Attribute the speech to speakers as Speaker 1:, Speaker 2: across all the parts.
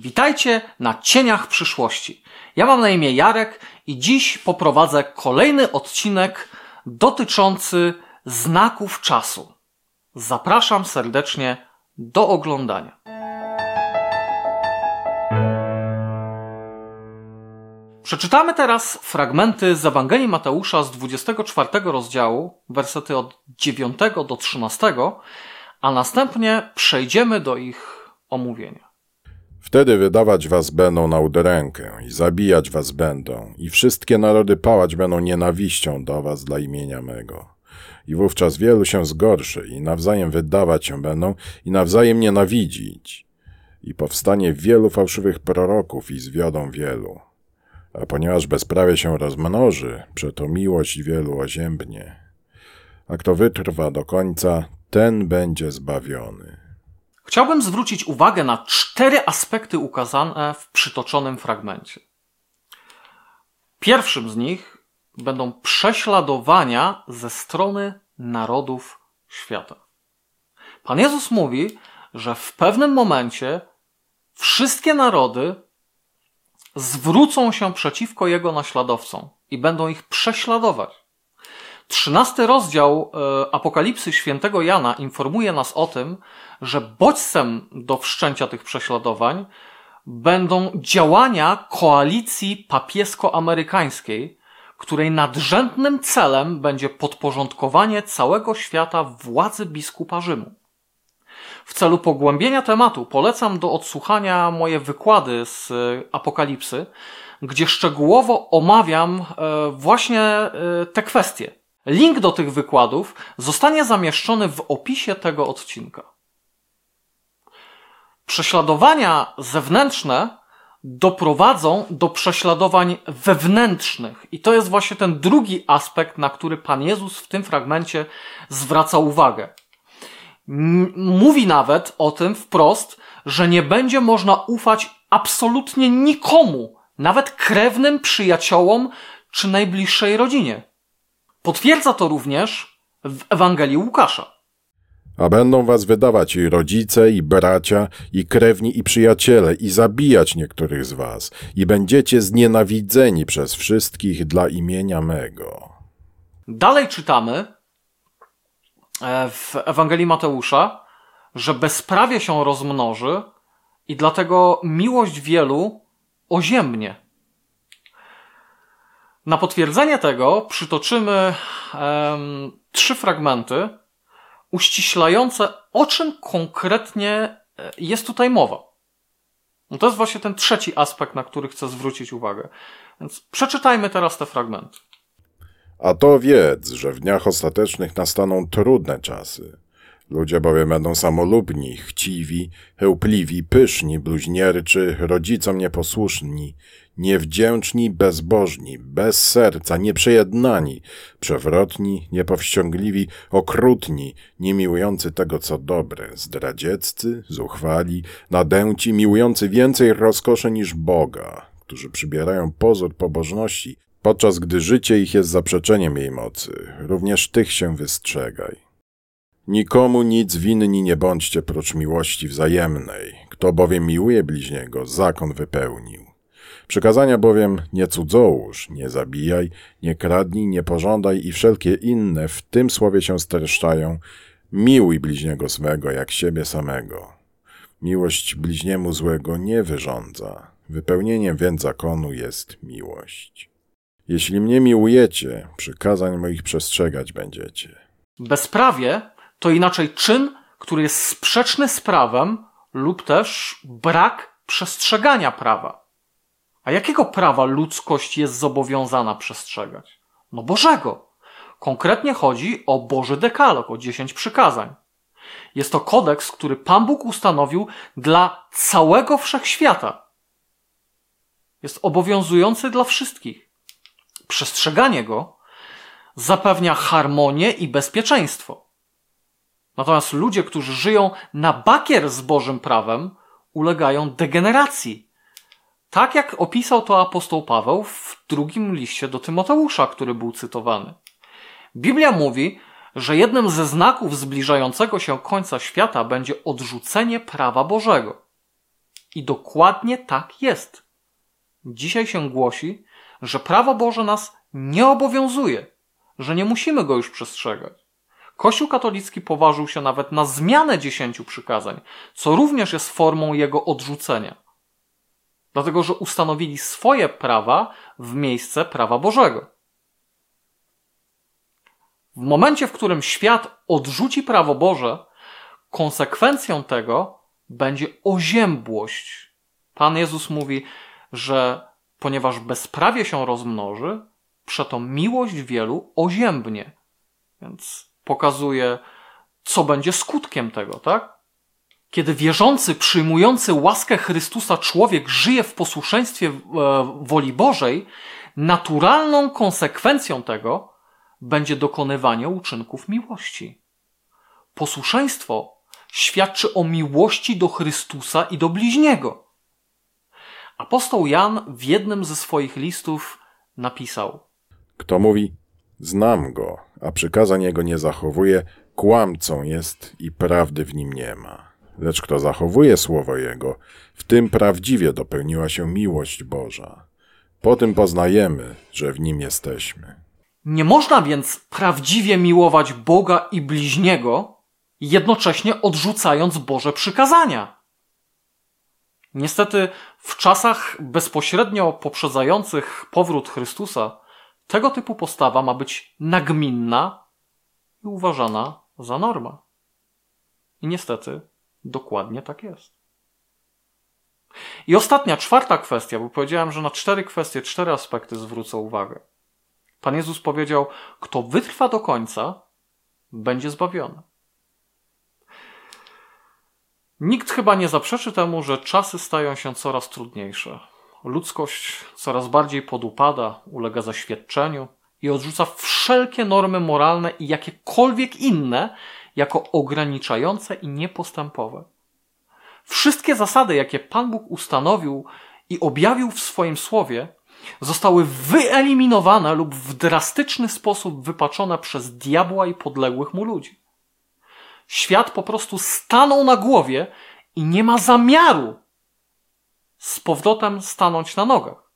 Speaker 1: Witajcie na Cieniach Przyszłości. Ja mam na imię Jarek i dziś poprowadzę kolejny odcinek dotyczący znaków czasu. Zapraszam serdecznie do oglądania. Przeczytamy teraz fragmenty z Ewangelii Mateusza z 24 rozdziału, wersety od 9 do 13, a następnie przejdziemy do ich omówienia.
Speaker 2: Wtedy wydawać was będą na udrękę i zabijać was będą i wszystkie narody pałać będą nienawiścią do was dla imienia mego. I wówczas wielu się zgorszy i nawzajem wydawać się będą i nawzajem nienawidzić. I powstanie wielu fałszywych proroków i zwiodą wielu. A ponieważ bezprawie się rozmnoży, przeto miłość wielu oziębnie. A kto wytrwa do końca, ten będzie zbawiony.
Speaker 1: Chciałbym zwrócić uwagę na cztery aspekty ukazane w przytoczonym fragmencie. Pierwszym z nich będą prześladowania ze strony narodów świata. Pan Jezus mówi, że w pewnym momencie wszystkie narody zwrócą się przeciwko Jego naśladowcom i będą ich prześladować. Trzynasty rozdział e, Apokalipsy świętego Jana informuje nas o tym, że bodźcem do wszczęcia tych prześladowań będą działania koalicji papiesko-amerykańskiej, której nadrzędnym celem będzie podporządkowanie całego świata władzy biskupa Rzymu. W celu pogłębienia tematu polecam do odsłuchania moje wykłady z Apokalipsy, gdzie szczegółowo omawiam e, właśnie e, te kwestie. Link do tych wykładów zostanie zamieszczony w opisie tego odcinka. Prześladowania zewnętrzne doprowadzą do prześladowań wewnętrznych. I to jest właśnie ten drugi aspekt, na który Pan Jezus w tym fragmencie zwraca uwagę. Mówi nawet o tym wprost, że nie będzie można ufać absolutnie nikomu, nawet krewnym przyjaciołom czy najbliższej rodzinie. Potwierdza to również w Ewangelii Łukasza.
Speaker 2: A będą was wydawać i rodzice, i bracia, i krewni, i przyjaciele, i zabijać niektórych z was, i będziecie znienawidzeni przez wszystkich dla imienia mego.
Speaker 1: Dalej czytamy e, w Ewangelii Mateusza, że bezprawie się rozmnoży i dlatego miłość wielu oziębnie. Na potwierdzenie tego przytoczymy um, trzy fragmenty uściślające, o czym konkretnie e, jest tutaj mowa. No to jest właśnie ten trzeci aspekt, na który chcę zwrócić uwagę. Więc przeczytajmy teraz te fragmenty.
Speaker 2: A to wiedz, że w dniach ostatecznych nastaną trudne czasy. Ludzie bowiem będą samolubni, chciwi, chełpliwi, pyszni, bluźnierczy, rodzicom nieposłuszni, niewdzięczni, bezbożni, bez serca, nieprzejednani, przewrotni, niepowściągliwi, okrutni, niemiłujący tego, co dobre, zdradzieccy, zuchwali, nadęci, miłujący więcej rozkoszy niż Boga, którzy przybierają pozór pobożności, podczas gdy życie ich jest zaprzeczeniem jej mocy. Również tych się wystrzegaj. Nikomu nic winni nie bądźcie prócz miłości wzajemnej. Kto bowiem miłuje bliźniego, zakon wypełnił. Przykazania bowiem nie cudzołóż, nie zabijaj, nie kradnij, nie pożądaj i wszelkie inne w tym słowie się streszczają. Miłuj bliźniego swego jak siebie samego. Miłość bliźniemu złego nie wyrządza. Wypełnieniem więc zakonu jest miłość. Jeśli mnie miłujecie, przykazań moich przestrzegać będziecie.
Speaker 1: Bezprawie to inaczej czyn, który jest sprzeczny z prawem lub też brak przestrzegania prawa. A jakiego prawa ludzkość jest zobowiązana przestrzegać? No Bożego. Konkretnie chodzi o Boży dekalog, o dziesięć przykazań. Jest to kodeks, który Pan Bóg ustanowił dla całego wszechświata. Jest obowiązujący dla wszystkich. Przestrzeganie go zapewnia harmonię i bezpieczeństwo. Natomiast ludzie, którzy żyją na bakier z Bożym prawem, ulegają degeneracji tak jak opisał to apostoł Paweł w drugim liście do Tymoteusza, który był cytowany. Biblia mówi, że jednym ze znaków zbliżającego się końca świata będzie odrzucenie prawa Bożego. I dokładnie tak jest. Dzisiaj się głosi, że prawo Boże nas nie obowiązuje, że nie musimy go już przestrzegać. Kościół katolicki poważył się nawet na zmianę dziesięciu przykazań, co również jest formą jego odrzucenia. Dlatego, że ustanowili swoje prawa w miejsce prawa Bożego. W momencie, w którym świat odrzuci prawo Boże, konsekwencją tego będzie oziębłość. Pan Jezus mówi, że ponieważ bezprawie się rozmnoży, przeto miłość wielu oziębnie. Więc pokazuje, co będzie skutkiem tego, tak? Kiedy wierzący, przyjmujący łaskę Chrystusa człowiek żyje w posłuszeństwie e, woli Bożej, naturalną konsekwencją tego będzie dokonywanie uczynków miłości. Posłuszeństwo świadczy o miłości do Chrystusa i do bliźniego. Apostoł Jan w jednym ze swoich listów napisał:
Speaker 2: Kto mówi, znam go, a przykazań jego nie zachowuje, kłamcą jest i prawdy w nim nie ma. Lecz kto zachowuje słowo jego, w tym prawdziwie dopełniła się miłość Boża. Po tym poznajemy, że w nim jesteśmy.
Speaker 1: Nie można więc prawdziwie miłować Boga i bliźniego, jednocześnie odrzucając Boże przykazania. Niestety, w czasach bezpośrednio poprzedzających powrót Chrystusa, tego typu postawa ma być nagminna i uważana za normę. I niestety, dokładnie tak jest. I ostatnia, czwarta kwestia, bo powiedziałem, że na cztery kwestie, cztery aspekty zwrócę uwagę. Pan Jezus powiedział: Kto wytrwa do końca, będzie zbawiony. Nikt chyba nie zaprzeczy temu, że czasy stają się coraz trudniejsze. Ludzkość coraz bardziej podupada, ulega zaświadczeniu i odrzuca wszelkie normy moralne i jakiekolwiek inne jako ograniczające i niepostępowe. Wszystkie zasady, jakie Pan Bóg ustanowił i objawił w swoim słowie, zostały wyeliminowane lub w drastyczny sposób wypaczone przez diabła i podległych mu ludzi. Świat po prostu stanął na głowie i nie ma zamiaru z powrotem stanąć na nogach.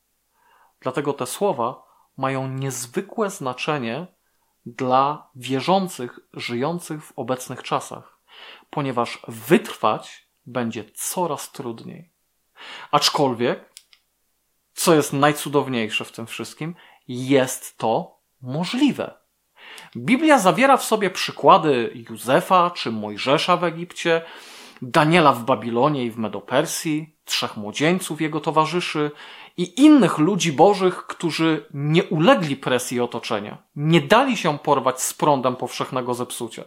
Speaker 1: Dlatego te słowa mają niezwykłe znaczenie dla wierzących, żyjących w obecnych czasach, ponieważ wytrwać będzie coraz trudniej. Aczkolwiek, co jest najcudowniejsze w tym wszystkim, jest to możliwe. Biblia zawiera w sobie przykłady Józefa czy Mojżesza w Egipcie, Daniela w Babilonie i w Medopersji, trzech młodzieńców jego towarzyszy i innych ludzi bożych, którzy nie ulegli presji otoczenia, nie dali się porwać z prądem powszechnego zepsucia,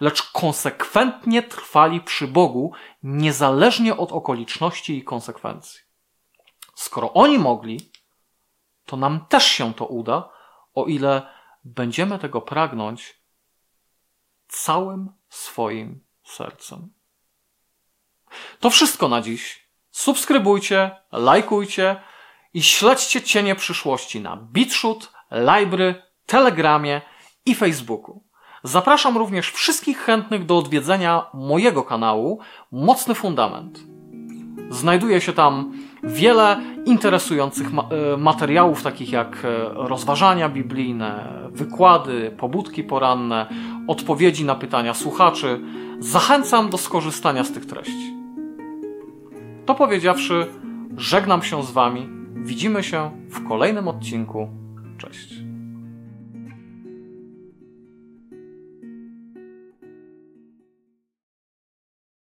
Speaker 1: lecz konsekwentnie trwali przy Bogu, niezależnie od okoliczności i konsekwencji. Skoro oni mogli, to nam też się to uda, o ile będziemy tego pragnąć całym swoim sercem. To wszystko na dziś. Subskrybujcie, lajkujcie i śledźcie cienie przyszłości na BitShoot, Libry, Telegramie i Facebooku. Zapraszam również wszystkich chętnych do odwiedzenia mojego kanału Mocny Fundament. Znajduje się tam wiele interesujących e, materiałów, takich jak e, rozważania biblijne, wykłady, pobudki poranne, odpowiedzi na pytania słuchaczy. Zachęcam do skorzystania z tych treści. To powiedziawszy, żegnam się z Wami. Widzimy się w kolejnym odcinku. Cześć.